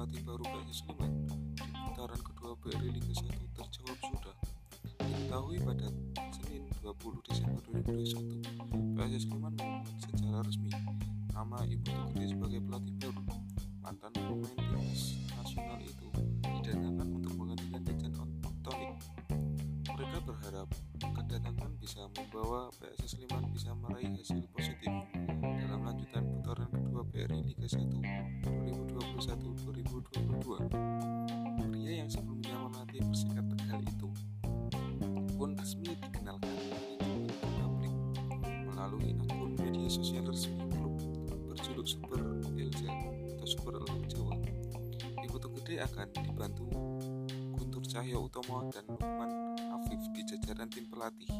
pelatih baru Bayu Sliman di putaran kedua BRI Liga 1 terjawab sudah. Diketahui pada Senin 20 Desember 2021, PS Sliman mengumumkan secara resmi nama Ibu tiri sebagai pelatih baru. Mantan pemain timnas nasional itu didatangkan untuk menggantikan Dejan Antonik. Mereka berharap kedatangan bisa membawa PS Sleman bisa meraih hasil 2021-2022. Pria yang sebelumnya melatih Persikat Tegal itu pun resmi dikenalkan ke publik melalui akun media sosial resmi klub berjuluk Super Elja atau Super Elang Jawa. Ibu Gede akan dibantu Guntur Cahyo Utomo dan Lukman Afif di jajaran tim pelatih.